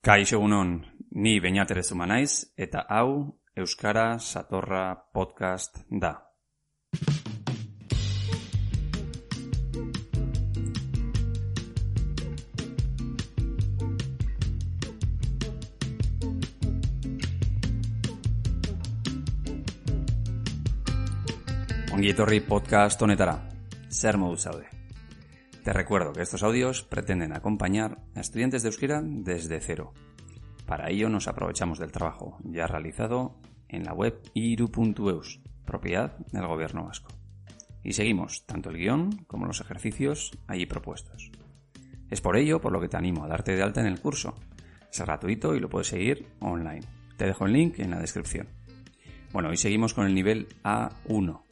Kaixo egunon, ni beñaterezuma naiz eta hau Euskara Satorra Podcast da. Ongi etorri podcast honetara. Zer modu zaude? Te recuerdo que estos audios pretenden acompañar a estudiantes de euskera desde cero. Para ello nos aprovechamos del trabajo ya realizado en la web iru.eus, propiedad del gobierno vasco. Y seguimos tanto el guion como los ejercicios allí propuestos. Es por ello por lo que te animo a darte de alta en el curso. Es gratuito y lo puedes seguir online. Te dejo el link en la descripción. Bueno, hoy seguimos con el nivel A1.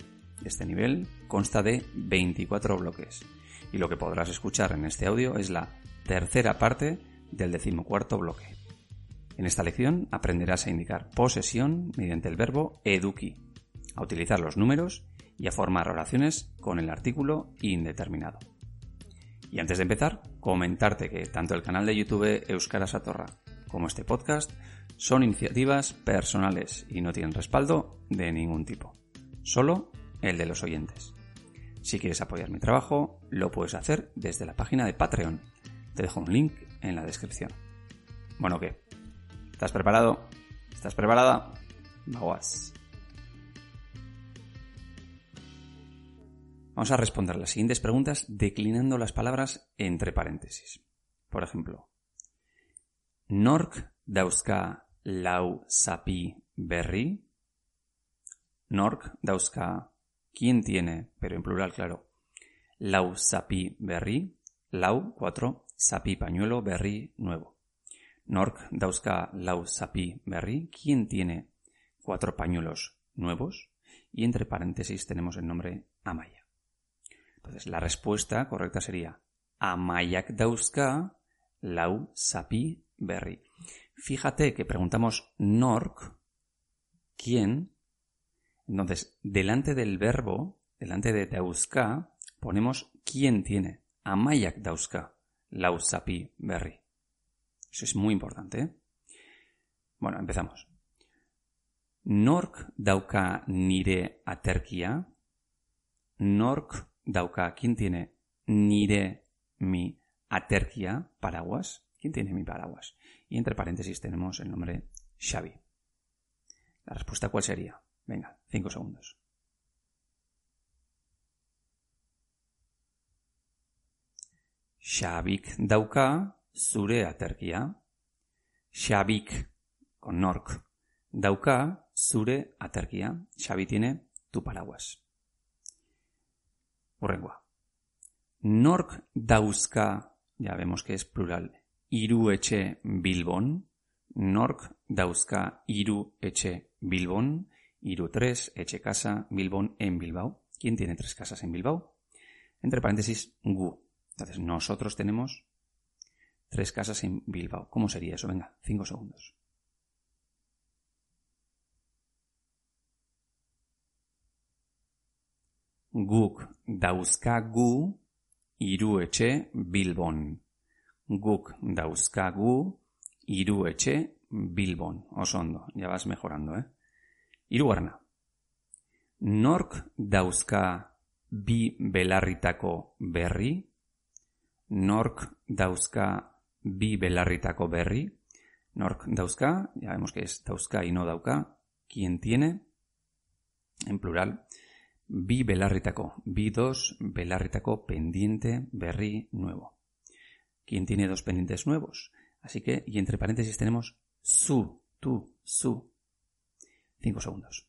Este nivel consta de 24 bloques y lo que podrás escuchar en este audio es la tercera parte del decimocuarto bloque. En esta lección aprenderás a indicar posesión mediante el verbo eduki, a utilizar los números y a formar oraciones con el artículo indeterminado. Y antes de empezar, comentarte que tanto el canal de YouTube Euskara Satorra como este podcast son iniciativas personales y no tienen respaldo de ningún tipo, solo el de los oyentes. Si quieres apoyar mi trabajo, lo puedes hacer desde la página de Patreon. Te dejo un link en la descripción. Bueno, ¿qué? ¿Estás preparado? ¿Estás preparada? Vamos. Vamos a responder las siguientes preguntas declinando las palabras entre paréntesis. Por ejemplo, Nork dauzka lau sapi berri? Nork dauzka ¿Quién tiene? Pero en plural, claro. Lau sapi berri. Lau, cuatro. Sapi pañuelo, berri, nuevo. Nork dauzka lau sapi berri. ¿Quién tiene cuatro pañuelos nuevos? Y entre paréntesis tenemos el nombre Amaya. Entonces, la respuesta correcta sería Amayak dauzka lau sapi berri. Fíjate que preguntamos Nork, ¿quién? Entonces, delante del verbo, delante de dauzka, ponemos quién tiene. Amayak dauzka, lausapi berri. Eso es muy importante. ¿eh? Bueno, empezamos. Nork dauka nire aterkia. Nork dauka, ¿quién tiene nire mi aterkia, paraguas? ¿Quién tiene mi paraguas? Y entre paréntesis tenemos el nombre Xavi. ¿La respuesta cuál sería? Venga, cinco segundos. Xabik dauka zure aterkia. Xabik, con nork, dauka zure aterkia. Xabi tiene tu paraguas. Urrengua. Nork dauzka, ya vemos que es plural, iru etxe bilbon. Nork dauzka iru etxe bilbon. Iru 3, Eche Casa, Bilbon en Bilbao. ¿Quién tiene tres casas en Bilbao? Entre paréntesis, Gu. Entonces, nosotros tenemos tres casas en Bilbao. ¿Cómo sería eso? Venga, cinco segundos. Guk dauzkagu iru etxe Bilbon. Guk dauzkagu iru etxe Bilbon. Oso ondo, ya vas mejorando, ¿eh? Hirugarna. Nork dauzka bi belarritako berri? Nork dauzka bi belarritako berri? Nork dauzka, ya vemos que es dauzka y no dauka. ¿Quién tiene? En plural. Bi belarritako. Bi dos belarritako pendiente berri nuevo. ¿Quién tiene dos pendientes nuevos? Así que, y entre paréntesis tenemos su, tú, su. 5 segundos.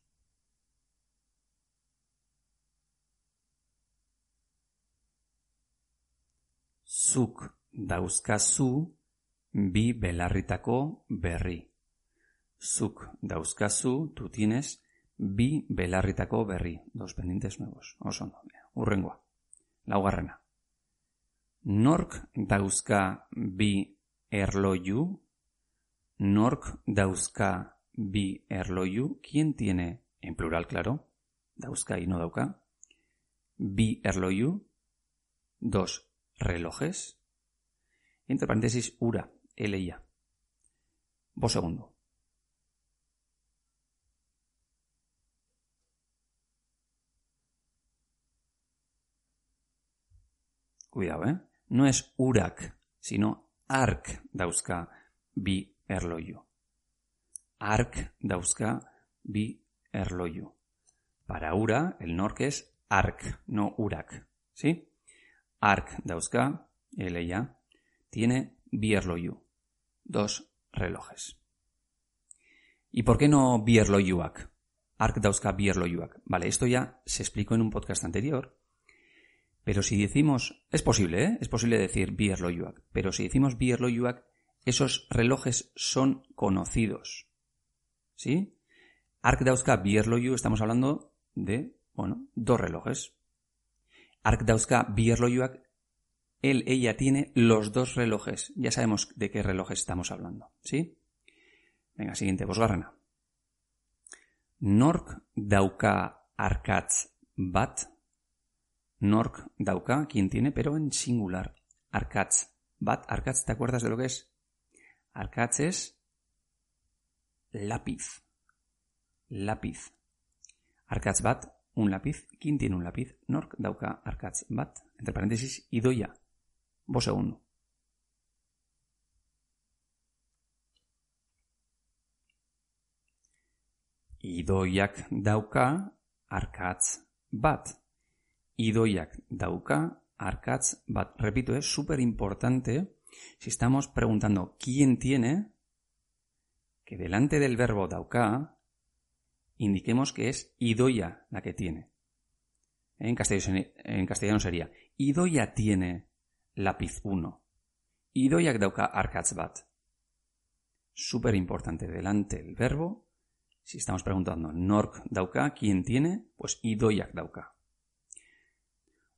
Zuk dauzkazu bi belarritako berri. Zuk dauzkazu, tú tienes, bi belarritako berri. Dos pendientes nuevos. Oso ondo. Urrengoa. Laugarrena. Nork dauzka bi erloju. Nork dauzka bi erloyu. ¿Quién tiene, en plural claro, dauzka y no dauka? Bi erloyu. Dos relojes. Entre paréntesis, ura, ella. Bo segundo. Cuidado, eh? No es urak, sino ark dauzka bi erloju. Ark dauzka bi erloju. Para ura, el nork es ark, no urak. ¿Sí? Ark dauzka, ella, tiene bi erloju. Dos relojes. ¿Y por qué no bi erlojuak? Ark dauzka bi erlojuak. Vale, esto ya se explicó en un podcast anterior, pero si decimos, es posible, ¿eh? es posible decir Bierlojuak, pero si decimos Bierlojuak, esos relojes son conocidos. ¿Sí? Arkdauska Bierloju, estamos hablando de, bueno, dos relojes. Arkdauska Bierlojuak, él, ella tiene los dos relojes. Ya sabemos de qué relojes estamos hablando. ¿Sí? Venga, siguiente, Bosgarrana. Nork dauka arkatz bat Nork dauka, quien tiene, pero en singular. Arkatz. Bat, Arkatz, ¿te acuerdas de lo que es? Arkatz es lápiz. Lápiz. Arkatz bat, un lápiz. ¿Quién tiene un lápiz? Nork dauka Arkatz bat. Entre paréntesis, idoia. Vos segundo. Idoiak dauka Arkatz bat idoiak dauka, arkatz bat. Repito, es súper importante si estamos preguntando quién tiene, que delante del verbo dauka indiquemos que es idoia la que tiene. En castellano, en castellano sería idoia tiene lápiz 1. Idoiak dauka arkatz bat. Súper importante delante del verbo. Si estamos preguntando nork dauka, ¿quién tiene? Pues idoiak dauka.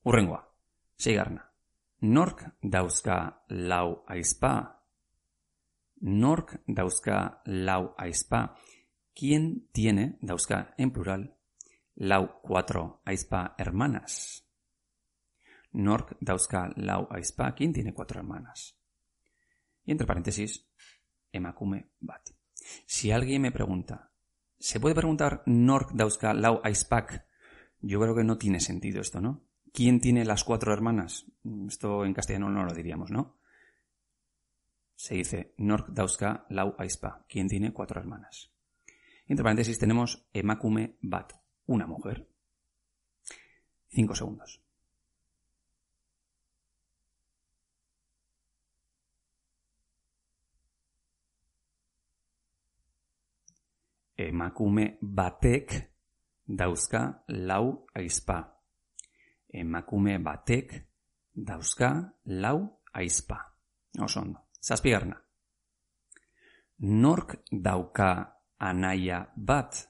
Urrengoa, seigarna. Nork dauzka lau aizpa? Nork dauzka lau aizpa? ¿Quién tiene, dauzka en plural, lau cuatro aizpa hermanas? Nork dauzka lau aizpa? ¿Quién tiene cuatro hermanas? Y entre paréntesis, emakume bat. Si alguien me pregunta, ¿se puede preguntar Nork dauzka lau aizpak? Yo creo que no tiene sentido esto, ¿no? ¿Quién tiene las cuatro hermanas? Esto en castellano no lo diríamos, ¿no? Se dice Nork Dauska Lau Aispa. ¿Quién tiene cuatro hermanas? Entre paréntesis tenemos Emakume Bat, una mujer. Cinco segundos. Emakume batek dauzka lau aizpa emakume batek dauzka lau aizpa. Oso ondo. Zazpigarna. Nork dauka anaia bat.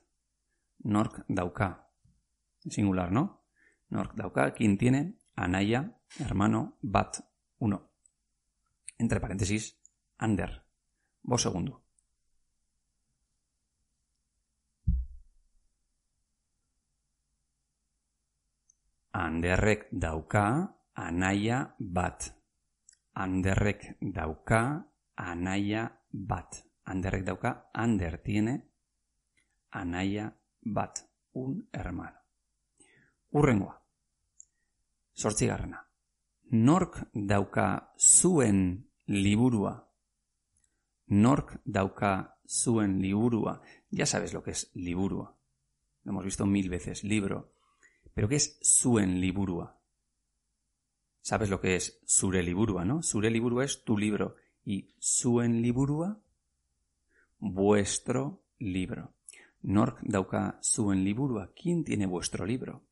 Nork dauka. Singular, ¿no? Nork dauka, quien tiene anaia, hermano, bat, uno. Entre paréntesis, under. Vos segundo. Anderrek dauka anaia bat. Anderrek dauka anaia bat. Anderrek dauka, Ander tiene anaia bat. Un hermano. Urrengoa. Sortzigarrena. Nork dauka zuen liburua. Nork dauka zuen liburua. Ya sabes lo que es liburua. Lo hemos visto mil veces. Libro ¿Pero qué es Suen Liburua? ¿Sabes lo que es Sure Liburua, no? Sure Liburua es tu libro. ¿Y Suen Liburua? Vuestro libro. Nork dauka Suen Liburua. ¿Quién tiene vuestro libro?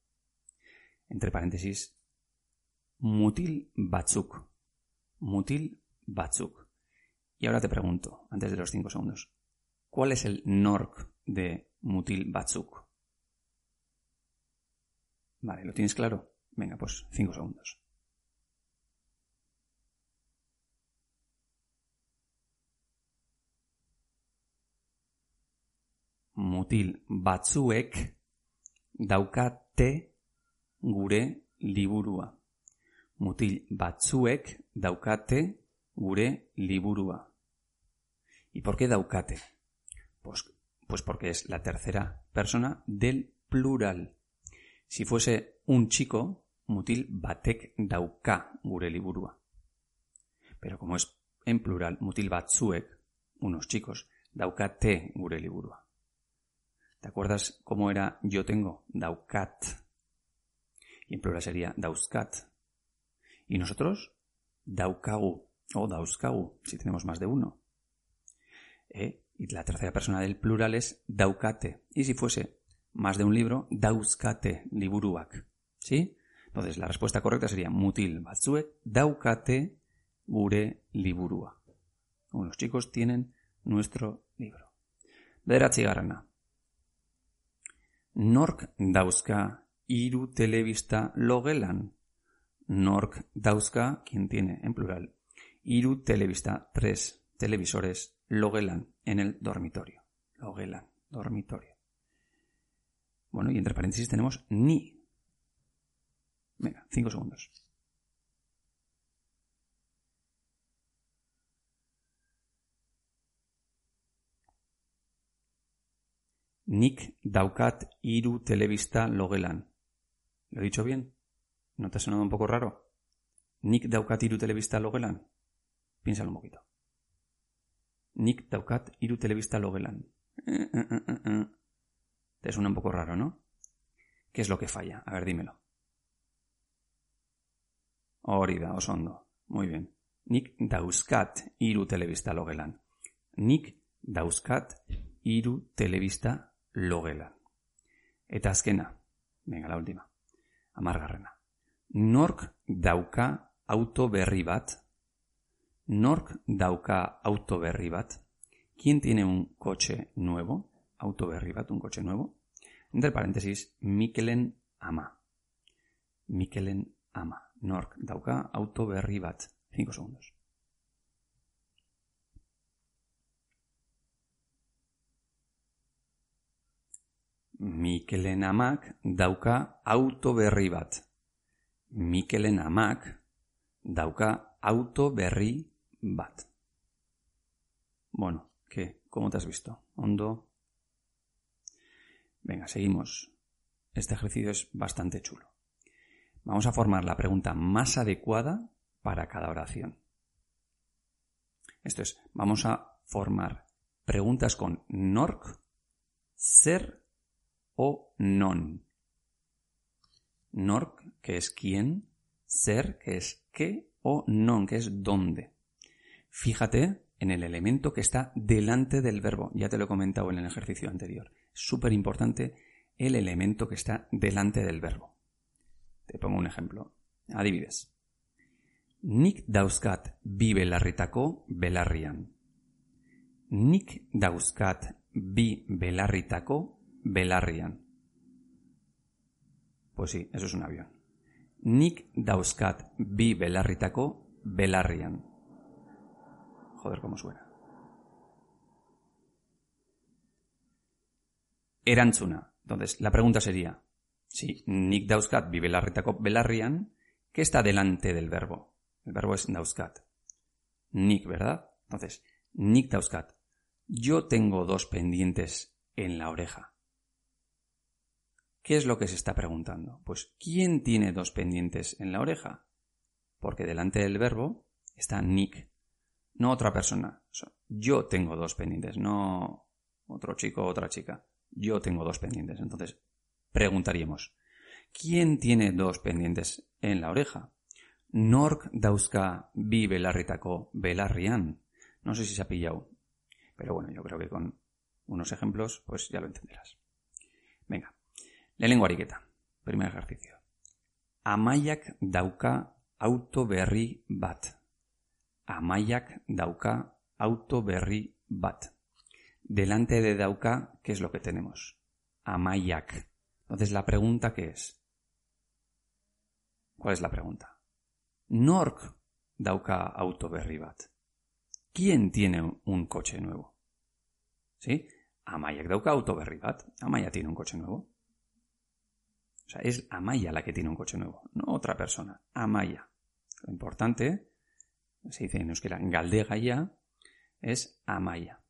Entre paréntesis, Mutil Batzuk. Mutil Batzuk. Y ahora te pregunto, antes de los cinco segundos, ¿cuál es el Nork de Mutil Batzuk? Vale, ¿lo tienes claro? Venga, pues cinco segundos. Mutil batzuek daukate gure liburua. Mutil batzuek daukate gure liburua. ¿Y por qué daukate? Pues, pues porque es la tercera persona del plural. Si fuese un chico, mutil batek dauka gure liburua. Pero como es en plural, mutil batzuek, unos chicos, daukate gure liburua. ¿Te acuerdas cómo era yo tengo? Daukat. Y en plural sería dauskat. Y nosotros, daukagu o dauskagu, si tenemos más de uno. ¿Eh? Y la tercera persona del plural es daukate. Y si fuese más de un libro, dauskate liburuak. ¿Sí? Entonces la respuesta correcta sería mutil batzuek daukate gure liburua. Los chicos tienen nuestro libro. Bederatzi. Nork dauzka iru telebista logelan. Nork dauzka, quien tiene en plural, iru telebista, tres televisores logelan en el dormitorio. Logelan, dormitorio. Bueno, y entre paréntesis tenemos ni. Venga, cinco segundos. Nik daukat iru telebista logelan. ¿Lo he dicho bien? ¿No te ha sonado un poco raro? Nik daukat iru telebista logelan. Piénsalo un poquito. Nik daukat iru telebista logelan. Eh, eh, eh, te suena un poco raro, ¿no? ¿Qué es lo que falla? A ver, dímelo. Orida, osondo. Muy bien. Nik dauzkat iru telebista logelan. Nik dauzkat iru telebista logela. Eta azkena, venga, la última, amargarrena. Nork dauka auto berri bat, Nork dauka auto berri bat, ¿quién tiene un coche nuevo? Auto berri bat, un coche nuevo. Entre paréntesis, Mikelen ama. Mikelen ama. Nork dauka auto berri bat. Cinco segundos. Mikelen amak dauka auto berri bat. Mikelen amak dauka auto berri bat. Bueno, ¿qué? ¿Cómo te has visto? ¿Hondo? Venga, seguimos. Este ejercicio es bastante chulo. Vamos a formar la pregunta más adecuada para cada oración. Esto es, vamos a formar preguntas con nork, ser o non. Nork, que es quién, ser, que es qué, o non, que es dónde. Fíjate en el elemento que está delante del verbo. Ya te lo he comentado en el ejercicio anterior. Súper importante el elemento que está delante del verbo. Te pongo un ejemplo. Adivides. Nik dauzkat bi belarritako belarrian. Nik dauzkat bi belarritako Belarrian. Pues sí, eso es un avión. Nik dauzkat bi belarritako belarrian. Joder, cómo suena. Erantzuna. Entonces, la pregunta sería, si nik dauzkat bi belarritako belarrian, ¿qué está delante del verbo? El verbo es dauzkat. Nik, ¿verdad? Entonces, nik dauzkat. Yo tengo dos pendientes en la oreja. ¿Qué es lo que se está preguntando? Pues ¿quién tiene dos pendientes en la oreja? Porque delante del verbo está Nick, no otra persona. Yo tengo dos pendientes, no otro chico otra chica. Yo tengo dos pendientes. Entonces, preguntaríamos, ¿quién tiene dos pendientes en la oreja? Nork dauzka bi belarritako belarrian. No sé si se ha pillado. Pero bueno, yo creo que con unos ejemplos, pues ya lo entenderás. Venga. Lehenengo ariketa. Primer ejercicio. Amaiak dauka auto berri bat. Amaiak dauka auto berri bat. Delante de dauka, ¿qué es lo que tenemos? Amaiak. Entonces, la pregunta ¿qué es? ¿Cuál es la pregunta? Nork dauka auto berri bat. ¿Quién tiene un coche nuevo? ¿Sí? Amaiak dauka auto berri bat. Amaya tiene un coche nuevo. O sea, es Amaya la que tiene un coche nuevo, no otra persona. Amaya. Lo importante, se dice en euskera, galdega ya, es Amaya.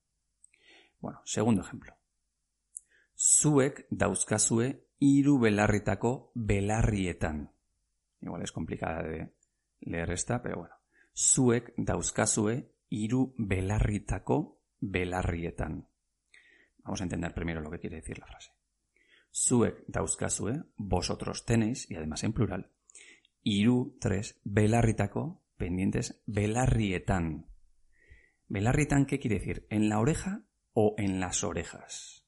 Bueno, segundo ejemplo. Zuek dauzkazue hiru belarritako belarrietan. Igual es complicada de leer esta, pero bueno. Zuek dauzkazue hiru belarritako belarrietan. Vamos a entender primero lo que quiere decir la frase. Zuek dauzkazue, vosotros tenéis, y además en plural, iru, tres, belarritako, pendientes, belarrietan. Belarrietan, ¿qué quiere decir? ¿En la oreja o en las orejas?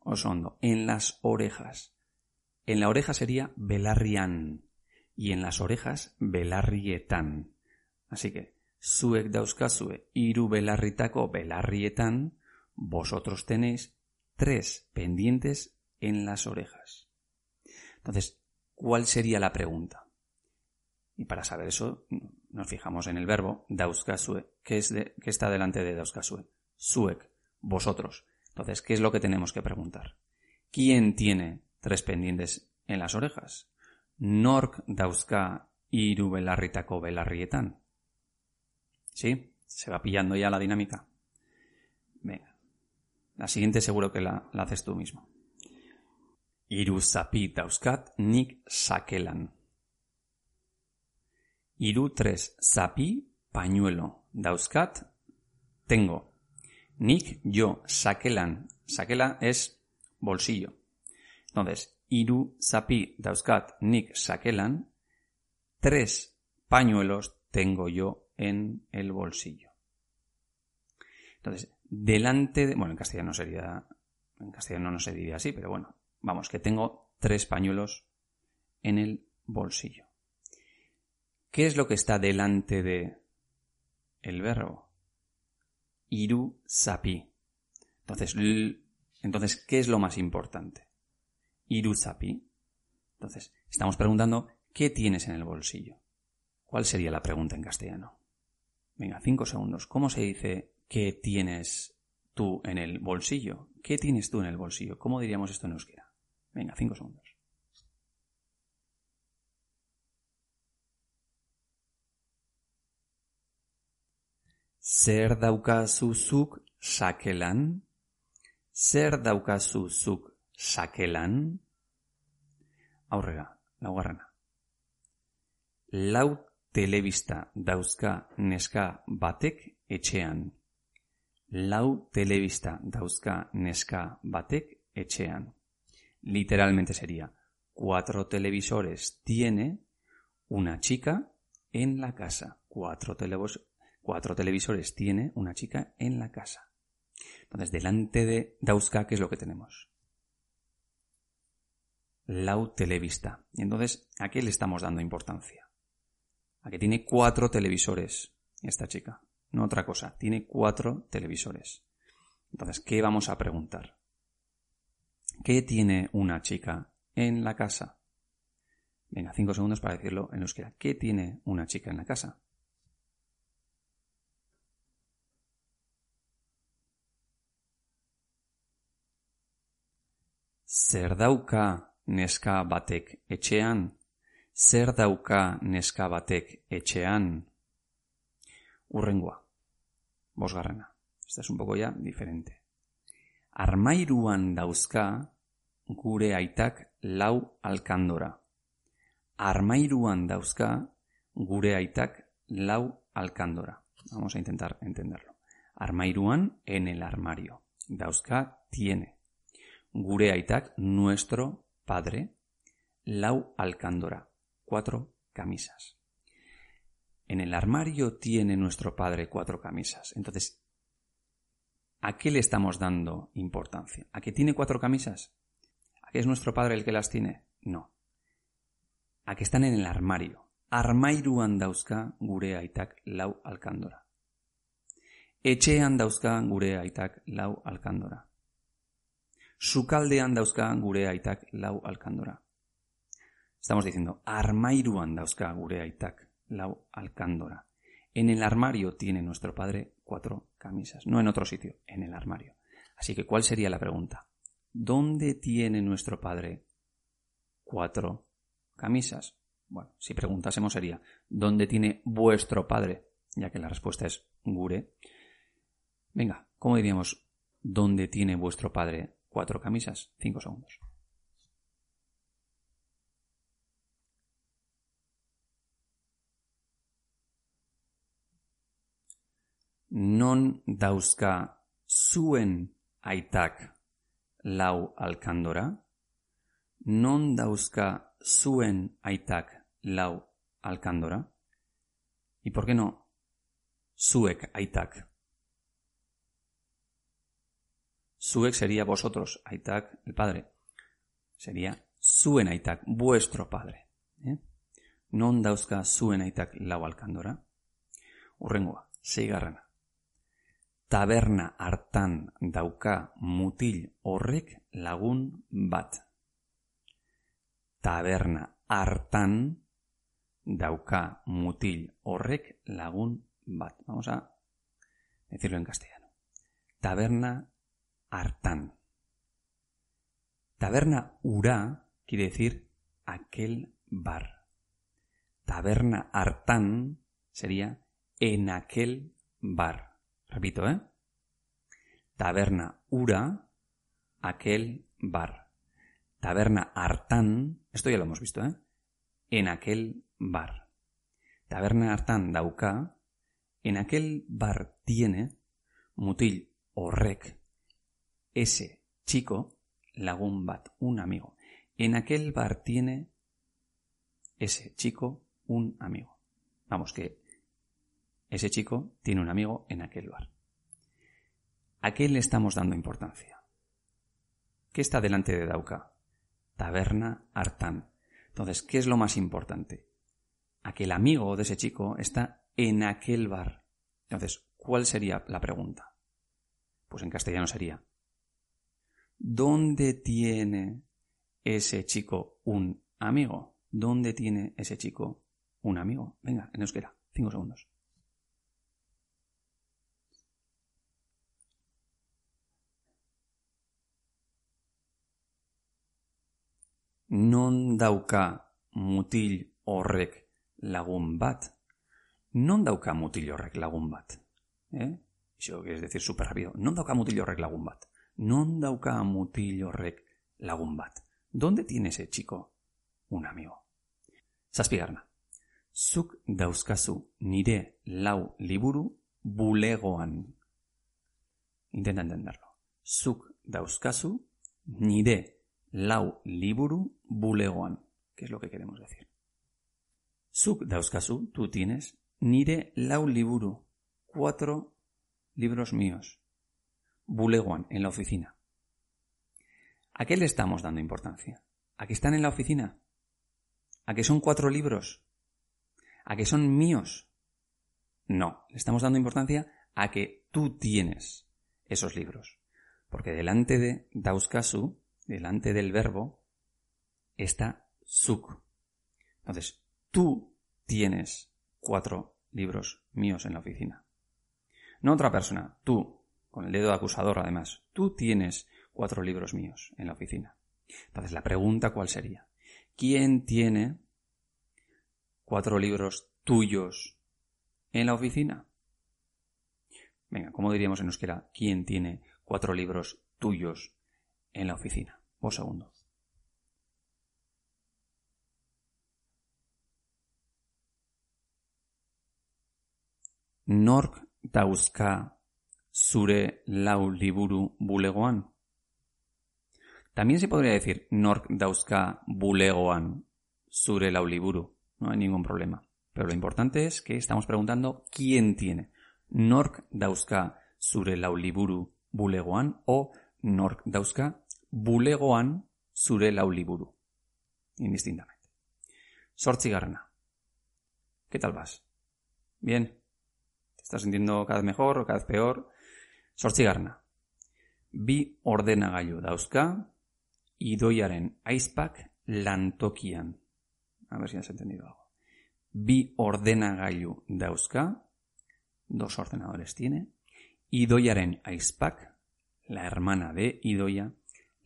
Osondo, en las orejas. En la oreja sería belarrian y en las orejas belarrietan. Así que, zuek dauzkazue iru belarritako belarrietan, vosotros tenéis tres pendientes en las orejas. Entonces, ¿cuál sería la pregunta? Y para saber eso, nos fijamos en el verbo dauzkazue, que, es está delante de dauzkazue. Suek, vosotros. Entonces, ¿qué es lo que tenemos que preguntar? ¿Quién tiene tres pendientes en las orejas? Nork dauzka iru belarritako belarrietan. ¿Sí? ¿Se va pillando ya la dinámica? La siguiente seguro que la, la haces tú mismo. Iru zapi dauzkat nik sakelan. Iru tres zapi pañuelo dauzkat tengo. Nik yo sakelan. Sakela es bolsillo. Entonces, iru zapi dauzkat nik sakelan. Tres pañuelos tengo yo en el bolsillo. Entonces, delante de... Bueno, en castellano sería... En castellano no se diría así, pero bueno. Vamos, que tengo tres pañuelos en el bolsillo. ¿Qué es lo que está delante de el verbo? Iru sapi. Entonces, entonces, ¿qué es lo más importante? Iru sapi. Entonces, estamos preguntando, ¿qué tienes en el bolsillo? ¿Cuál sería la pregunta en castellano? Venga, cinco segundos. ¿Cómo se dice ¿Qué tienes tú en el bolsillo? ¿Qué tienes tú en el bolsillo? ¿Cómo diríamos esto en euskera? Venga, cinco segundos. Zer daukazu zuk sakelan? Zer daukazu zuk sakelan? Aurrera, laugarrena. Lau telebista dauzka neska batek etxean. Lau telebista dauzka neska batek etxean. Literalmente sería, cuatro televisores tiene una chica en la casa. Cuatro, cuatro televisores tiene una chica en la casa. Entonces, delante de dauzka, ¿qué es lo que tenemos? Lau televista. Y entonces, ¿a qué le estamos dando importancia? A que tiene cuatro televisores esta chica no otra cosa. Tiene cuatro televisores. Entonces, ¿qué vamos a preguntar? ¿Qué tiene una chica en la casa? Venga, cinco segundos para decirlo en euskera. ¿Qué tiene una chica en la casa? Zer dauka neska batek etxean? Zer dauka neska batek? Urrengua. Bosgarrena. Esta es un poco ya diferente. Armairuan dauzka gure aitak lau alkandora. Armairuan dauzka gure aitak lau alkandora. Vamos a intentar entenderlo. Armairuan en el armario. Dauzka tiene. Gure aitak nuestro padre lau alkandora. Cuatro camisas. En el armario tiene nuestro padre cuatro camisas. Entonces, ¿a qué le estamos dando importancia? ¿A que tiene cuatro camisas? ¿A que es nuestro padre el que las tiene? No. A que están en el armario. Armairuan dauzka gure aitak lau alkandora. Etxean dauzka gure aitak lau alkandora. Sukaldean dauzka gure aitak lau alkandora. Estamos diciendo, armairuan dauzka gure aitak lau alcándora. En el armario tiene nuestro padre cuatro camisas, no en otro sitio, en el armario. Así que, ¿cuál sería la pregunta? ¿Dónde tiene nuestro padre cuatro camisas? Bueno, si preguntásemos sería, ¿dónde tiene vuestro padre? Ya que la respuesta es gure. Venga, ¿Cómo diríamos dónde tiene vuestro padre cuatro camisas? Cinco segundos. Non dauzka zuen aitak lau alkandora? Non dauzka zuen aitak lau alkandora? ¿Y por qué no zuek aitak? Zuek sería vosotros, aitak, el padre. Sería zuen aitak, vuestro padre. ¿eh? Non dauzka zuen aitak lau alkandora? Urrengoa, seigarrena. Taberna hartan dauka mutil horrek lagun bat. Taberna hartan dauka mutil horrek lagun bat. Vamos a decirlo en castellano. Taberna hartan. Taberna ura quiere decir aquel bar. Taberna hartan sería en aquel bar. Repito, ¿eh? Taberna Ura, aquel bar. Taberna Artán, esto ya lo hemos visto, ¿eh? En aquel bar. Taberna Artán Dauka, en aquel bar tiene mutil o rec, ese chico, lagun bat, un amigo. En aquel bar tiene ese chico, un amigo. Vamos, que ese chico tiene un amigo en aquel bar. ¿A qué le estamos dando importancia? ¿Qué está delante de Dauka? Taberna Artán. Entonces, ¿qué es lo más importante? Aquel amigo de ese chico está en aquel bar. Entonces, ¿cuál sería la pregunta? Pues en castellano sería, ¿dónde tiene ese chico un amigo? ¿Dónde tiene ese chico un amigo? Venga, en euskera, cinco segundos. Non dauka mutil horrek lagun bat. Non dauka mutil horrek lagun bat. Eh? Eso es decir súper rápido. Non dauka mutil horrek lagun bat. Non dauka mutil horrek lagun bat. ¿Dónde tiene ese chico un amigo? Zazpigarna. Zuk dauzkazu nire lau liburu bulegoan. Intenta entenderlo. Zuk dauzkazu nire lau liburu bulegoan. ¿Qué es lo que queremos decir? Suk dauzkazu, tú tienes, nire lau liburu, cuatro libros míos. Bulegoan, en la oficina. ¿A qué le estamos dando importancia? ¿A que están en la oficina? ¿A que son cuatro libros? ¿A que son míos? No, le estamos dando importancia a que tú tienes esos libros. Porque delante de Dauskasu delante del verbo está suk. Entonces, tú tienes cuatro libros míos en la oficina. No otra persona, tú, con el dedo acusador además, tú tienes cuatro libros míos en la oficina. Entonces, la pregunta cuál sería? ¿Quién tiene cuatro libros tuyos en la oficina? Venga, ¿cómo diríamos en euskera? ¿Quién tiene cuatro libros tuyos en la oficina. Un segundo. Nork dauzka zure lau liburu bulegoan. También se podría decir Nork dauzka bulegoan zure lau liburu. No hay ningún problema. Pero lo importante es que estamos preguntando quién tiene. Nork dauzka zure lau liburu bulegoan o Nork dauzka bulegoan zure lau liburu. Indistintamente. Garna. ¿Qué tal vas? Bien. ¿Te estás sintiendo cada vez mejor o cada vez peor? Garna. Bi ordenagailu dauzka, idoiaren aizpak lantokian. A ver si has entendido algo. Bi ordenagailu dauzka, dos ordenadores tiene, idoiaren aizpak, la hermana de Idoia,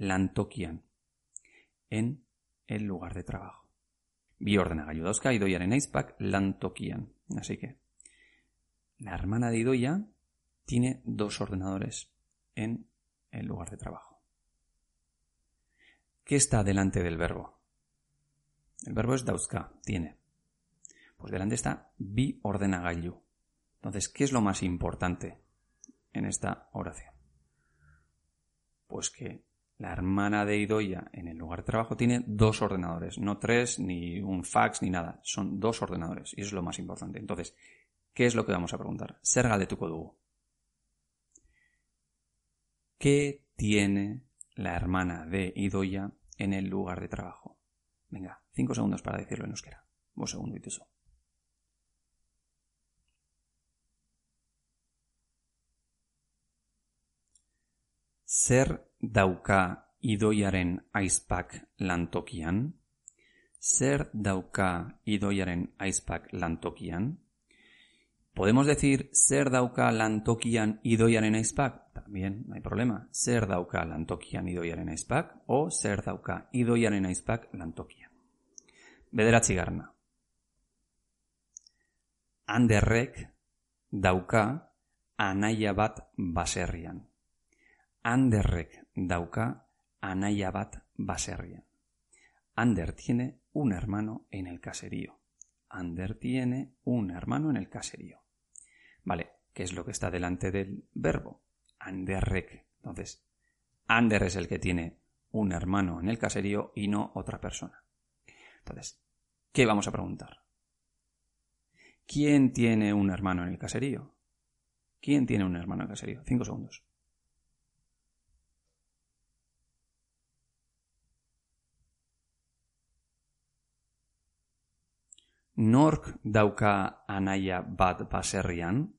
lantokian, en el lugar de trabajo. Bi ordena y Idoiaren aizpak lantokian. Así que, la hermana de Idoia tiene dos ordenadores en el lugar de trabajo. ¿Qué está delante del verbo? El verbo es dauzka, tiene. Pues delante está bi ordenagailu. Entonces, ¿qué es lo más importante en esta oración? Pues que la hermana de Idoya en el lugar de trabajo tiene dos ordenadores, no tres, ni un fax, ni nada. Son dos ordenadores y eso es lo más importante. Entonces, ¿qué es lo que vamos a preguntar? Serga de tu codugo. ¿Qué tiene la hermana de Idoya en el lugar de trabajo? Venga, cinco segundos para decirlo en euskera. Un segundo y eso. Zer dauka idoiaren aizpak lantokian? Zer dauka idoiaren aizpak lantokian? ¿Podemos decir ser dauka lantokian idoiaren aizpak? También, no hay problema. Ser dauka lantokian idoiaren aizpak o ser dauka idoiaren aizpak lantokian. Bederatzi garna. Anderrek dauka anaia bat baserrian. Anderrek dauka anaia bat. Ander tiene un hermano en el caserío. Ander tiene un hermano en el caserío. Vale, ¿qué es lo que está delante del verbo? Anderrek. Entonces, Ander es el que tiene un hermano en el caserío y no otra persona. Entonces, ¿qué vamos a preguntar? ¿Quién tiene un hermano en el caserío? ¿Quién tiene un hermano en el caserío? Cinco segundos. Nork dauka anaia bat baserrian?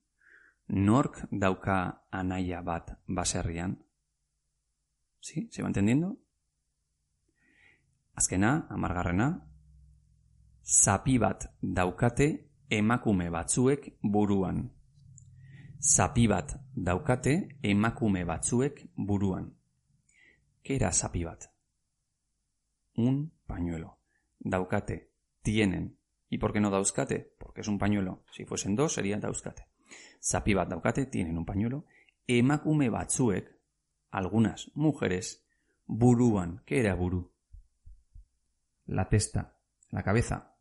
Nork dauka anaia bat baserrian? ¿Sí? ¿Se va entendiendo? Azkena, amargarrena, zapi bat daukate emakume batzuek buruan. Zapi bat daukate emakume batzuek buruan. ¿Qué era zapi bat? Un pañuelo. Daukate, tienen, ¿Y por qué no dauzkate? Porque es un pañuelo. Si fuesen dos, sería dauzkate. Zapi bat daukate, tienen un pañuelo. Emakume batzuek, algunas mujeres, buruan. ¿Qué era buru? La testa, la cabeza.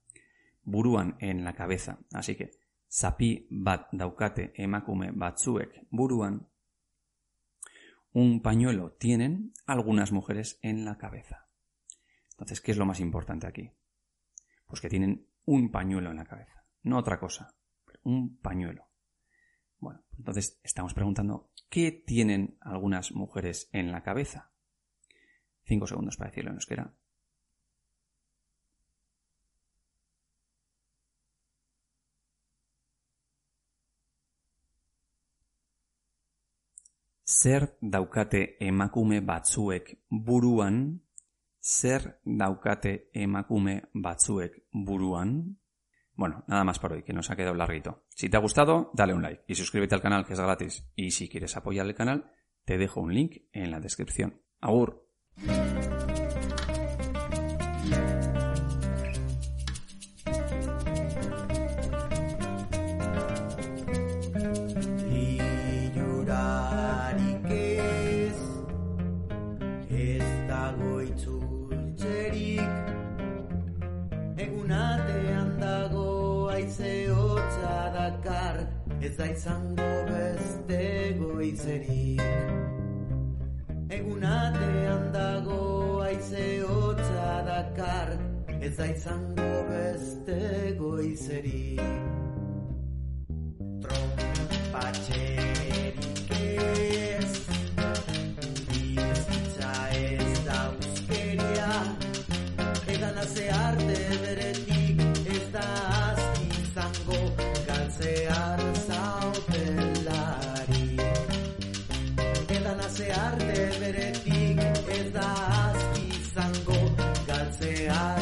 Buruan en la cabeza. Así que, zapi bat daukate emakume batzuek buruan. Un pañuelo tienen algunas mujeres en la cabeza. Entonces, ¿qué es lo más importante aquí? Pues que tienen un pañuelo en la cabeza, no otra cosa, un pañuelo. Bueno, entonces estamos preguntando, ¿qué tienen algunas mujeres en la cabeza? Cinco segundos para decirlo en euskera. Zer daukate emakume batzuek buruan Ser daukate emakume batzuek buruan. Bueno, nada más por hoy, que nos ha quedado larguito. Si te ha gustado, dale un like y suscríbete al canal que es gratis. Y si quieres apoyar el canal, te dejo un link en la descripción. Agur. Izango beste goizerik. Egunatean dago aize hotza dakar ez da izango beste goizerik I